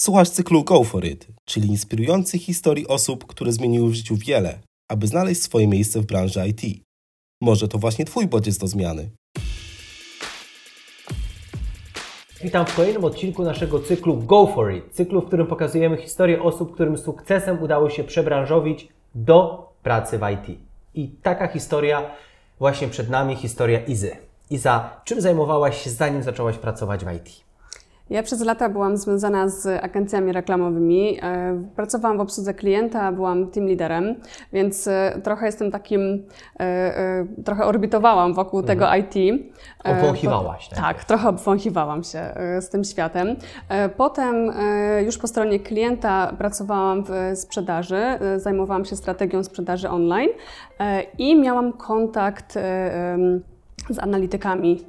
Słuchasz cyklu Go For It, czyli inspirujących historii osób, które zmieniły w życiu wiele, aby znaleźć swoje miejsce w branży IT. Może to właśnie Twój bodziec do zmiany. Witam w kolejnym odcinku naszego cyklu Go For It, cyklu, w którym pokazujemy historię osób, którym sukcesem udało się przebranżowić do pracy w IT. I taka historia właśnie przed nami, historia Izy. Iza, czym zajmowałaś się zanim zaczęłaś pracować w IT? Ja przez lata byłam związana z agencjami reklamowymi. E, pracowałam w obsłudze klienta, byłam team liderem, więc e, trochę jestem takim, e, trochę orbitowałam wokół mhm. tego IT. Obwąchiwałaś, tak? Tak, trochę obwąchiwałam się z tym światem. Potem już po stronie klienta pracowałam w sprzedaży, zajmowałam się strategią sprzedaży online i miałam kontakt z analitykami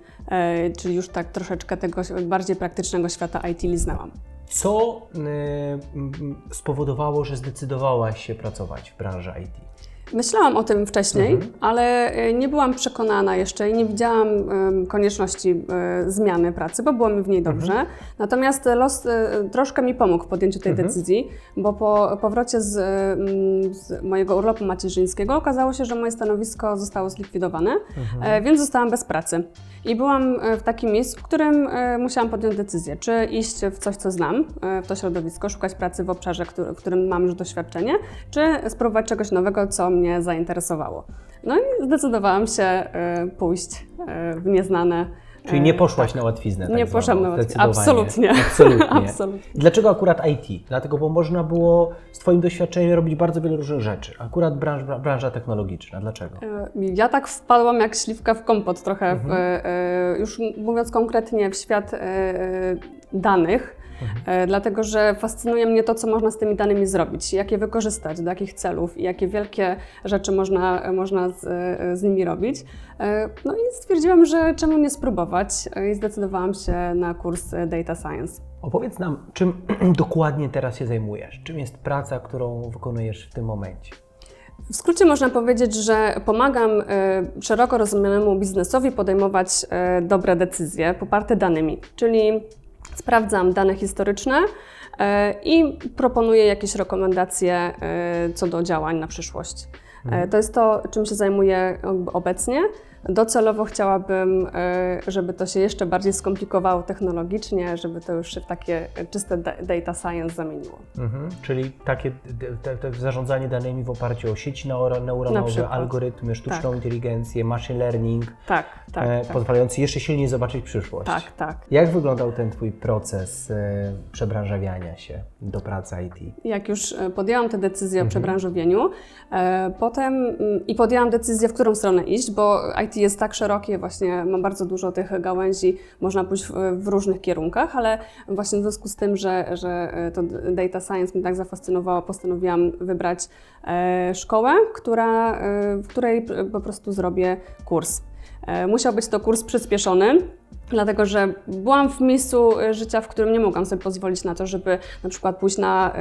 czyli już tak troszeczkę tego bardziej praktycznego świata IT liznęłam. Co e, spowodowało, że zdecydowałaś się pracować w branży IT? Myślałam o tym wcześniej, mhm. ale e, nie byłam przekonana jeszcze i nie widziałam konieczności e, zmiany pracy, bo było mi w niej dobrze. Mhm. Natomiast los e, troszkę mi pomógł w podjęciu tej mhm. decyzji, bo po powrocie z, z, mojego urlopu macierzyńskiego okazało się, że moje stanowisko zostało zlikwidowane, mhm. więc zostałam bez pracy. I byłam w takim miejscu, w którym musiałam podjąć decyzję, czy iść w coś, co znam, w to środowisko, szukać pracy w obszarze, w którym mam już doświadczenie, czy spróbować czegoś nowego, co mnie zainteresowało. No i zdecydowałam się y, pójść y, w nieznane. Czyli nie y, poszłaś tak. na łatwiznę. Tak nie poszłam na łatwiznę. Absolutnie. Absolutnie. Absolutnie. Dlaczego akurat IT? Dlatego, bo można było z Twoim doświadczeniem robić bardzo wiele różnych rzeczy. Akurat branża, branża technologiczna. Dlaczego? Ja tak wpadłam jak śliwka w kompot trochę, mhm. w, już mówiąc konkretnie, w świat danych Mhm. E, dlatego że fascynuje mnie to, co można z tymi danymi zrobić, jak je wykorzystać, do jakich celów i jakie wielkie rzeczy można, można z, e, z nimi robić. E, no i stwierdziłam, że czemu nie spróbować i zdecydowałam się na kurs Data Science. Opowiedz nam, czym dokładnie teraz się zajmujesz? Czym jest praca, którą wykonujesz w tym momencie? W skrócie można powiedzieć, że pomagam szeroko rozumianemu biznesowi podejmować dobre decyzje poparte danymi, czyli sprawdzam dane historyczne e, i proponuję jakieś rekomendacje e, co do działań na przyszłość. E, mhm. To jest to, czym się zajmuję obecnie. Docelowo chciałabym, e, żeby to się jeszcze bardziej skomplikowało technologicznie, żeby to już się w takie czyste data science zamieniło. Mhm, czyli takie te, te zarządzanie danymi w oparciu o sieci neuronowe, algorytmy, sztuczną tak. inteligencję, machine learning, tak, tak, e, tak. pozwalający jeszcze silniej zobaczyć przyszłość. Tak, tak. Jak wyglądał ten Twój proces e, przebranżawiania się do pracy IT? Jak już e, podjęłam tę decyzję mhm. o przebranżowieniu, e, potem mm, i podjęłam decyzję, w którą stronę iść, bo IT IT jest tak szerokie, właśnie ma bardzo dużo tych gałęzi, można pójść w, w, różnych kierunkach, ale właśnie w związku z tym, że, że e, to data science mnie tak zafascynowało, postanowiłam wybrać e, szkołę, która, e, w której po prostu zrobię kurs. Musiał być to kurs przyspieszony, Dlatego, że byłam w miejscu e, życia, w którym nie mogłam sobie pozwolić na to, żeby na przykład pójść na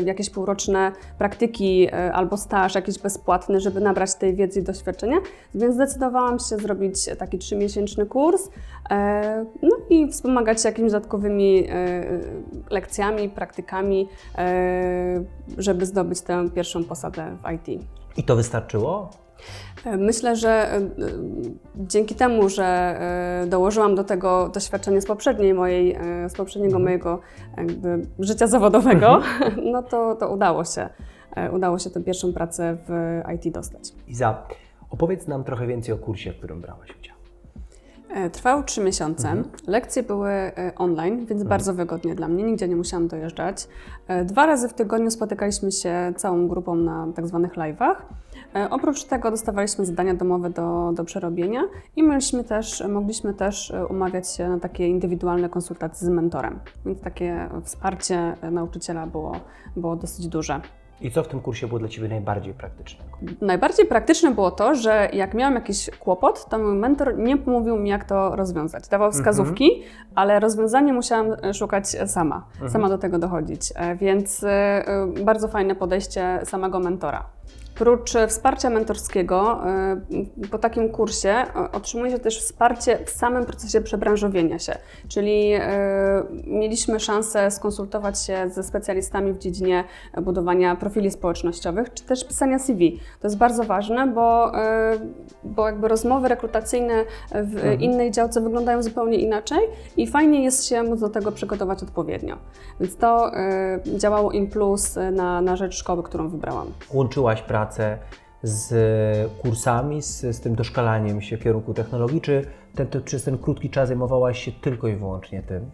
y, jakieś półroczne praktyki y, albo staż jakiś bezpłatny, żeby nabrać tej wiedzy i doświadczenia. Więc zdecydowałam się zrobić taki trzymiesięczny kurs no i wspomagać się jakimiś dodatkowymi lekcjami, praktykami, żeby zdobyć tę pierwszą posadę w IT. I to wystarczyło? Myślę, że e, dzięki temu, że e, dołożyłam do tego doświadczenie z poprzedniej mojej, e, z poprzedniego mhm. mojego życia zawodowego, mhm. no to, to udało się. Udało się tę pierwszą pracę w IT dostać. Iza, opowiedz nam trochę więcej o kursie, w którym brałaś udział. Trwał trzy miesiące. Mhm. Lekcje były online, więc mhm. bardzo wygodnie dla mnie. Nigdzie nie musiałam dojeżdżać. Dwa razy w tygodniu spotykaliśmy się całą grupą na tak zwanych live'ach. E, oprócz tego dostawaliśmy zadania domowe do, do przerobienia i mogliśmy też, mogliśmy też e, umawiać się na takie indywidualne konsultacje z mentorem. Więc takie wsparcie nauczyciela było, było dosyć duże. I co w tym kursie było dla Ciebie najbardziej praktycznego? Najbardziej praktyczne było to, że jak miałam jakiś kłopot, to mój mentor nie mówił mi, jak to rozwiązać. Dawał mhm. wskazówki, mm -hmm. ale rozwiązanie musiałam e, szukać sama, mm -hmm. sama do tego dochodzić. Więc bardzo fajne podejście samego mentora. Prócz wsparcia mentorskiego, y, po takim kursie otrzymuje się też wsparcie w samym procesie przebranżowienia się, czyli mieliśmy szansę skonsultować się ze specjalistami w dziedzinie budowania profili społecznościowych, czy też pisania CV. To jest bardzo ważne, bo, bo jakby rozmowy rekrutacyjne w mhm. innej działce wyglądają zupełnie inaczej i fajnie jest się móc do tego przygotować odpowiednio. Więc to działało im plus na, na rzecz szkoły, którą wybrałam. Łączyłaś pracę z kursami, z, z tym doszkalaniem się w kierunku technologii, czy ten, przez ten krótki czas zajmowałaś się tylko i wyłącznie tym?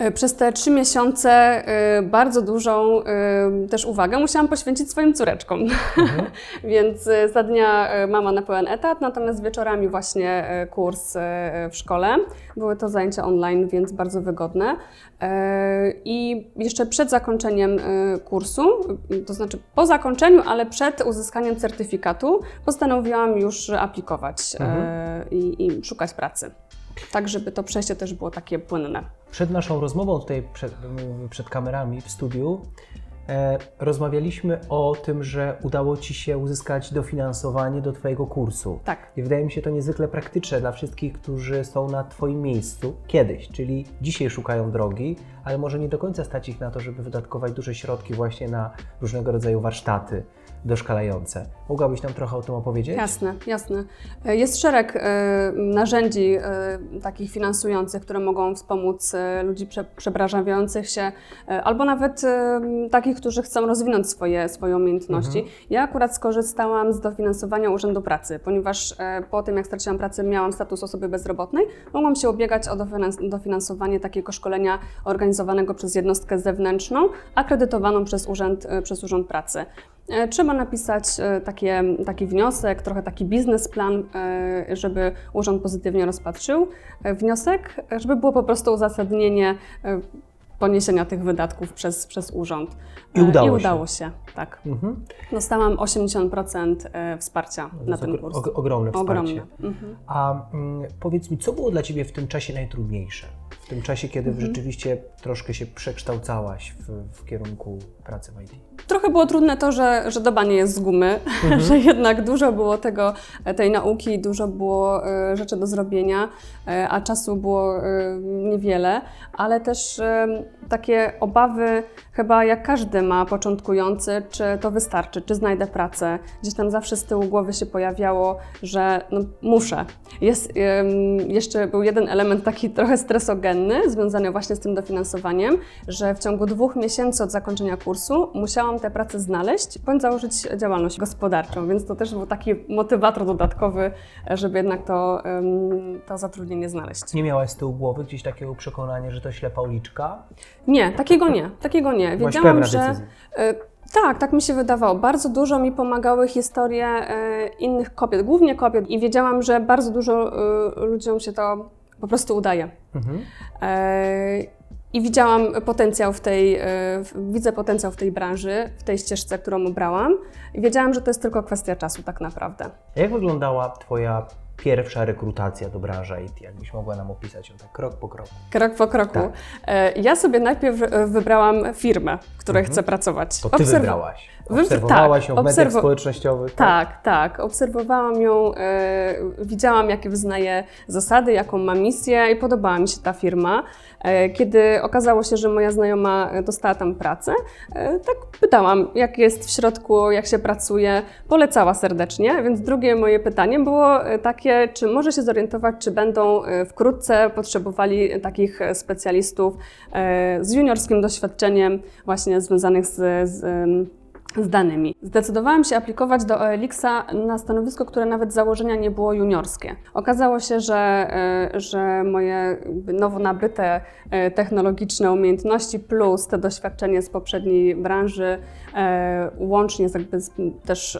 E, przez te trzy miesiące e, bardzo dużą e, też uwagę musiałam poświęcić swoim córeczkom. Mhm. Więc za dnia mama na pełen etat, natomiast wieczorami właśnie kurs w szkole. Były to zajęcia online, więc bardzo wygodne. I jeszcze przed zakończeniem kursu, to znaczy po zakończeniu, ale przed uzyskaniem certyfikatu, postanowiłam już aplikować mhm. i, i szukać pracy tak żeby to przejście też było takie płynne. Przed naszą rozmową tutaj przed, przed kamerami w studiu rozmawialiśmy o tym, że udało Ci się uzyskać dofinansowanie do Twojego kursu. Tak. I wydaje mi się to niezwykle praktyczne dla wszystkich, którzy są na Twoim miejscu kiedyś, czyli dzisiaj szukają drogi, ale może nie do końca stać ich na to, żeby wydatkować duże środki właśnie na różnego rodzaju warsztaty doszkalające. Mogłabyś nam trochę o tym opowiedzieć? Jasne, jasne. E, jest szereg e, narzędzi e, takich finansujących, które mogą wspomóc ludzi przebrażających się, albo nawet takich, którzy chcą rozwinąć swoje, swoje umiejętności. Mhm. Ja akurat skorzystałam z dofinansowania Urzędu Pracy, ponieważ po tym, jak straciłam pracę, miałam status osoby bezrobotnej, mogłam się ubiegać o dofinansowanie takiego szkolenia organizowanego przez jednostkę zewnętrzną, akredytowaną przez Urząd, przez Urząd Pracy. E, trzeba napisać e, takie, taki wniosek, trochę taki biznesplan, e, żeby urząd pozytywnie rozpatrzył wniosek, żeby było po prostu uzasadnienie poniesienia tych wydatków przez, przez urząd. I udało, I udało się. się. tak. Mhm. Dostałam 80% wsparcia na ten kurs. ogromne wsparcie. Ogromne. Mhm. A mm, powiedz mi, co było dla Ciebie w tym czasie najtrudniejsze? W tym czasie, kiedy mhm. rzeczywiście troszkę się przekształcałaś w, w kierunku pracy w IT? Trochę było trudne to, że, że doba nie jest z gumy, mhm. że jednak dużo było tego, tej nauki, dużo było y, rzeczy do zrobienia, y, a czasu było niewiele, ale też takie obawy chyba jak każdy ma początkujący, czy to wystarczy, czy znajdę pracę. Gdzieś tam zawsze z tyłu głowy się pojawiało, że no, muszę. Jest, jeszcze był jeden element taki trochę stresogenny, związany właśnie z tym dofinansowaniem, że w ciągu dwóch miesięcy od zakończenia kursu musiałam tę pracę znaleźć, bądź założyć działalność gospodarczą, więc to też był taki motywator dodatkowy, żeby jednak to, to zatrudnienie znaleźć. Nie miałaś z tyłu głowy gdzieś takiego przekonania, że to ślepa uliczka? Nie, takiego nie, takiego nie. Wiedziałam, że... Tak, tak mi się wydawało. Bardzo dużo mi pomagały historie e, innych kobiet, głównie kobiet, i wiedziałam, że bardzo dużo e, ludziom się to po prostu udaje. Mhm. E, I widziałam potencjał w tej, widzę potencjał w tej branży, w tej ścieżce, którą obrałam. I wiedziałam, że to jest tylko kwestia czasu tak naprawdę. Jak wyglądała Twoja pierwsza rekrutacja do branży IT? Jakbyś mogła nam opisać ją tak krok po kroku. Krok po kroku. Tak. E, ja sobie najpierw e, wybrałam firmę, w której mhm. chcę pracować. To ty Obserw... wybrałaś. Obserwowałaś tak, ją w obserw... mediach społecznościowych? Tak, tak. tak. Obserwowałam ją, e, widziałam, jakie wyznaje zasady, jaką ma misję i podobała mi się ta firma. Kiedy okazało się, że moja znajoma dostała tam pracę, tak pytałam, jak jest w środku, jak się pracuje. Polecała serdecznie, więc drugie moje pytanie było e, czy może się zorientować, czy będą wkrótce potrzebowali takich specjalistów z juniorskim doświadczeniem, właśnie związanych z, z z danymi. Zdecydowałam się aplikować do OLX-a na stanowisko, które nawet założenia nie było juniorskie. Okazało się, że, e, że moje nowo nabyte e, technologiczne umiejętności plus te doświadczenie z poprzedniej branży e, łącznie z jakby też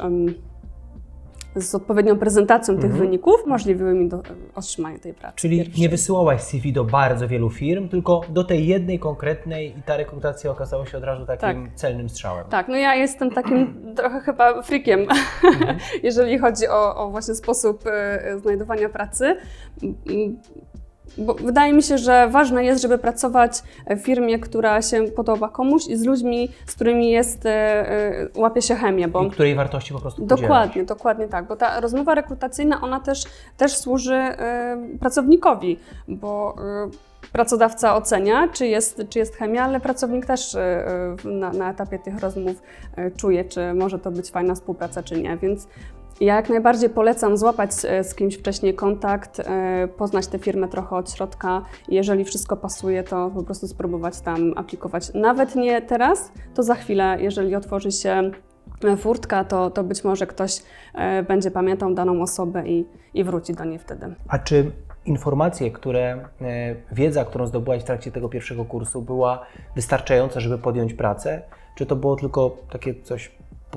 z odpowiednią prezentacją tych mhm. wyników możliwiły mi do, otrzymanie tej pracy. Czyli pierwszej. nie wysyłałaś CV do bardzo wielu firm, tylko do tej jednej konkretnej i ta rekrutacja okazała się od razu takim tak. celnym strzałem. Tak, no ja jestem takim trochę chyba frikiem, mhm. jeżeli chodzi o, o, właśnie sposób y, znajdowania pracy bo wydaje mi się, że ważne jest, żeby pracować w firmie, która się podoba komuś i z ludźmi, z którymi jest, e, e, łapie się chemię, bo I której wartości po prostu podzielasz. Dokładnie, dokładnie tak, bo ta rozmowa rekrutacyjna, ona też, też służy e, pracownikowi, bo pracodawca ocenia, czy jest, czy jest chemia, ale pracownik też na, na etapie tych rozmów czuje, czy może to być fajna współpraca, czy nie, więc ja jak najbardziej polecam złapać e, z kimś wcześniej kontakt, e, poznać tę firmę trochę od środka. Jeżeli wszystko pasuje, to po prostu spróbować tam aplikować. Nawet nie teraz, to za chwilę, jeżeli otworzy się e, furtka, to, to być może ktoś będzie pamiętał daną osobę i, i wróci do niej wtedy. A czy informacje, które, wiedza, którą zdobyłaś w trakcie tego pierwszego kursu była wystarczająca, żeby podjąć pracę? Czy to było tylko takie coś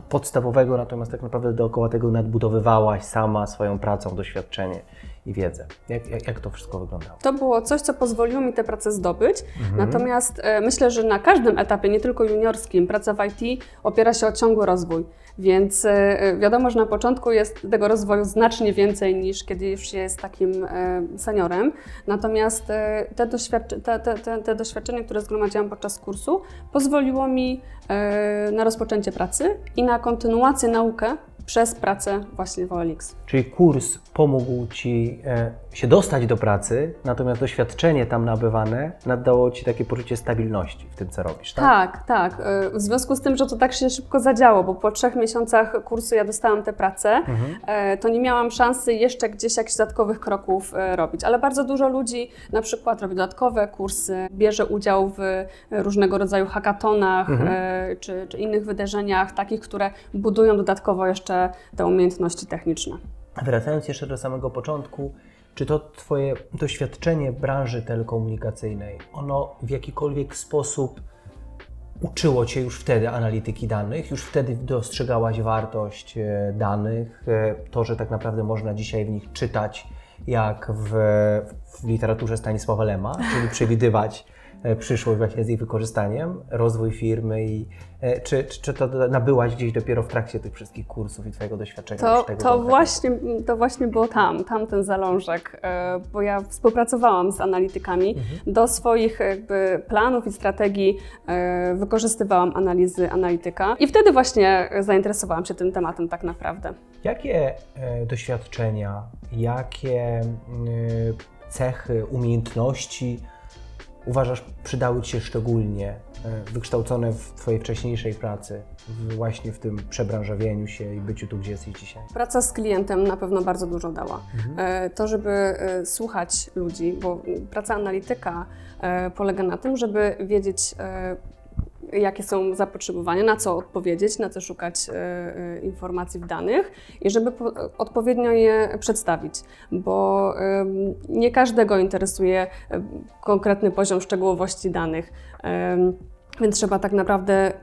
podstawowego, natomiast tak naprawdę dookoła tego nadbudowywałaś sama swoją pracą, doświadczenie i wiedzę? Jak, jak, jak to wszystko wyglądało? To było coś, co pozwoliło mi tę pracę zdobyć. Natomiast e, myślę, że na każdym etapie, nie tylko juniorskim, praca w IT opiera się o ciągły rozwój. Więc e, wiadomo, że na początku jest tego rozwoju znacznie więcej niż kiedy już się jest takim e, seniorem. Natomiast e, te, doświadcze, te, te, te, te doświadczenie, które zgromadziłam podczas kursu, pozwoliło mi e, na rozpoczęcie pracy i na kontynuację naukę przez pracę właśnie w OLX. Czyli kurs pomógł Ci e, się dostać do pracy, natomiast doświadczenie tam nabywane nadało Ci takie poczucie stabilności w tym, co robisz, tak? Tak, tak. E, W związku z tym, że to tak się szybko zadziało, bo po trzech miesiącach kursu ja dostałam tę pracę, e, to nie miałam szansy jeszcze gdzieś jakichś dodatkowych kroków e, robić. Ale bardzo dużo ludzi na przykład robi dodatkowe kursy, bierze udział w różnego rodzaju hackatonach e, czy, czy innych wydarzeniach, takich, które budują dodatkowo jeszcze te umiejętności techniczne. Wracając jeszcze do samego początku, czy to Twoje doświadczenie branży telekomunikacyjnej, ono w jakikolwiek sposób uczyło Cię już wtedy analityki danych? Już wtedy dostrzegałaś wartość e, danych, e, to, że tak naprawdę można dzisiaj w nich czytać, jak w, w literaturze Stanisława Lema, czyli przewidywać przyszłość właśnie z ich wykorzystaniem, rozwój firmy i e, czy, czy, czy to nabyłaś gdzieś dopiero w trakcie tych wszystkich kursów i Twojego doświadczenia? To, to, właśnie, to właśnie było tam, tam ten zalążek, e, bo ja współpracowałam z analitykami. Do swoich jakby planów i strategii e, wykorzystywałam analizy analityka i wtedy właśnie zainteresowałam się tym tematem tak naprawdę. Jakie e, doświadczenia, jakie e, cechy, umiejętności uważasz przydały Ci się szczególnie e, wykształcone w Twojej wcześniejszej pracy, właśnie w tym przebranżowieniu się i byciu tu, gdzie jesteś dzisiaj? Praca z klientem na pewno bardzo dużo dała. E, To, żeby e, słuchać ludzi, bo praca analityka polega na tym, żeby wiedzieć, jakie są zapotrzebowania, na co odpowiedzieć, na co szukać e, e, informacji w danych i żeby po, odpowiednio je przedstawić, bo nie każdego interesuje konkretny poziom szczegółowości danych, więc trzeba tak naprawdę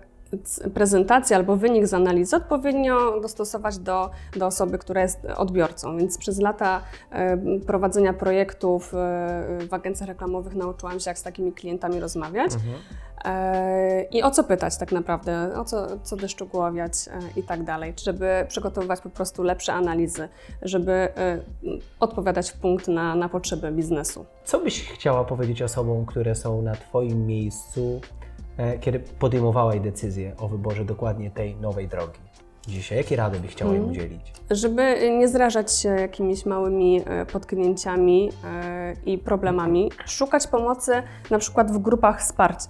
prezentację albo wynik z analizy odpowiednio dostosować do, do osoby, która jest odbiorcą. Więc przez lata prowadzenia projektów e, w agencjach reklamowych nauczyłam się, jak z takimi klientami rozmawiać. E, I o co pytać tak naprawdę, o co, co wyszczegóławiać e, i tak dalej, żeby przygotowywać po prostu lepsze analizy, żeby e, odpowiadać w punkt na, na potrzeby biznesu. Co byś chciała powiedzieć osobom, które są na Twoim miejscu, e, kiedy podejmowałaś decyzję o wyborze dokładnie tej nowej drogi dzisiaj? Jakie rady byś chciała im udzielić? Żeby nie zrażać się jakimiś małymi e, potknięciami e, i problemami, szukać pomocy na przykład w grupach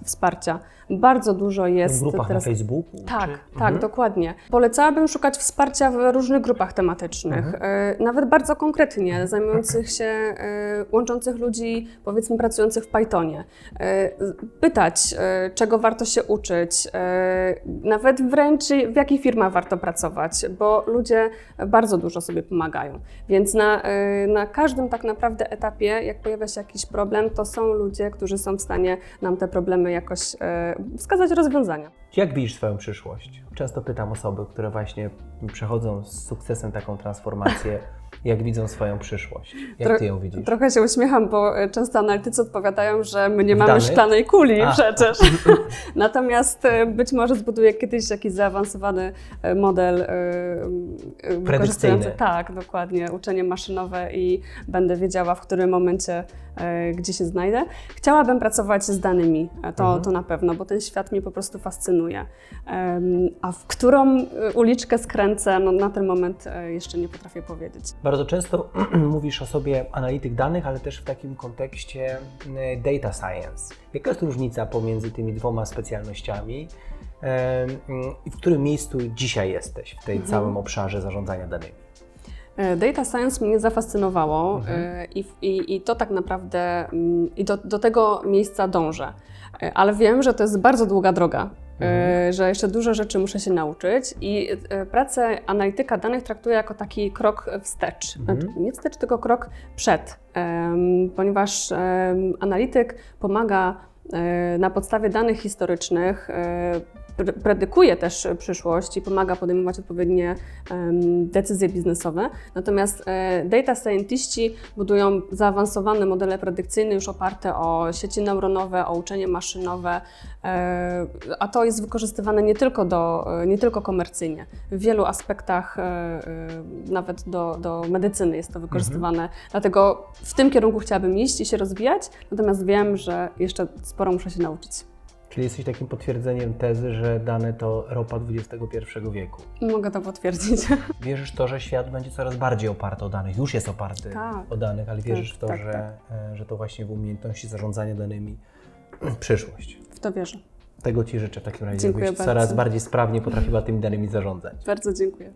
wsparcia. Bardzo dużo jest W grupach teraz. na Facebooku? Tak, czy- tak, dokładnie. Polecałabym szukać wsparcia w różnych grupach tematycznych, e, nawet bardzo konkretnie, zajmujących się, e, łączących ludzi, powiedzmy, pracujących w Pythonie. E, z- pytać, e, czego warto się uczyć, e, nawet wręcz w jakich firmach warto pracować, bo ludzie bardzo dużo sobie pomagają. Więc na, e, na każdym tak naprawdę etapie, jak pojawia się jakiś problem, to są ludzie, którzy są w stanie nam te problemy jakoś e, wskazać rozwiązania. Jak widzisz swoją przyszłość? Często pytam osoby, które właśnie przechodzą z sukcesem taką transformację, jak widzą swoją przyszłość. Jak Tro- Ty ją widzisz? Trochę się uśmiecham, bo e, często analitycy odpowiadają, że my nie mamy danych? szklanej kuli A. przecież. Natomiast e, być może zbuduję kiedyś jakiś zaawansowany e, model wykorzystujący tak, dokładnie, uczenie maszynowe i będę wiedziała, w którym momencie gdzie się znajdę. Chciałabym pracować z danymi, to, Mhm. to na pewno, bo ten świat mnie po prostu fascynuje. A w którą uliczkę skręcę, no na ten moment jeszcze nie potrafię powiedzieć. Bardzo często mówisz o sobie analityk danych, ale też w takim kontekście mm, data science. Jaka jest różnica pomiędzy tymi dwoma specjalnościami em, i w którym miejscu dzisiaj jesteś w tej Mhm. całym obszarze zarządzania danymi? E, Data science mnie zafascynowało Mhm. e, i, i, i to tak naprawdę mm, i do, do tego miejsca dążę. E, Ale wiem, że to jest bardzo długa droga, Mhm. że jeszcze dużo rzeczy muszę się nauczyć i e, pracę analityka danych traktuję jako taki krok wstecz. Mhm. Znaczy, Nie wstecz, tylko krok przed, ponieważ analityk pomaga e, na podstawie danych historycznych e, predykuje też przyszłość i pomaga podejmować odpowiednie decyzje biznesowe. Natomiast e, data scientiści budują zaawansowane modele predykcyjne już oparte o sieci neuronowe, o uczenie maszynowe, e, a to jest wykorzystywane nie tylko, do, e, nie tylko komercyjnie. W wielu aspektach, nawet do, do medycyny jest to wykorzystywane. Dlatego w tym kierunku chciałabym iść i się rozwijać, natomiast wiem, że jeszcze sporo muszę się nauczyć. Czyli jesteś takim potwierdzeniem tezy, że dane to ropa XXI wieku. Mogę to potwierdzić. Wierzysz w to, że świat będzie coraz bardziej oparty o danych, już jest oparty Tak. o danych, ale wierzysz w to, tak, że, tak. e, że to właśnie w umiejętności zarządzania danymi przyszłość. W to wierzę. Tego Ci życzę w takim razie, Dziękuję żebyś bardzo. coraz bardziej sprawnie potrafiła tymi danymi zarządzać. Bardzo dziękuję.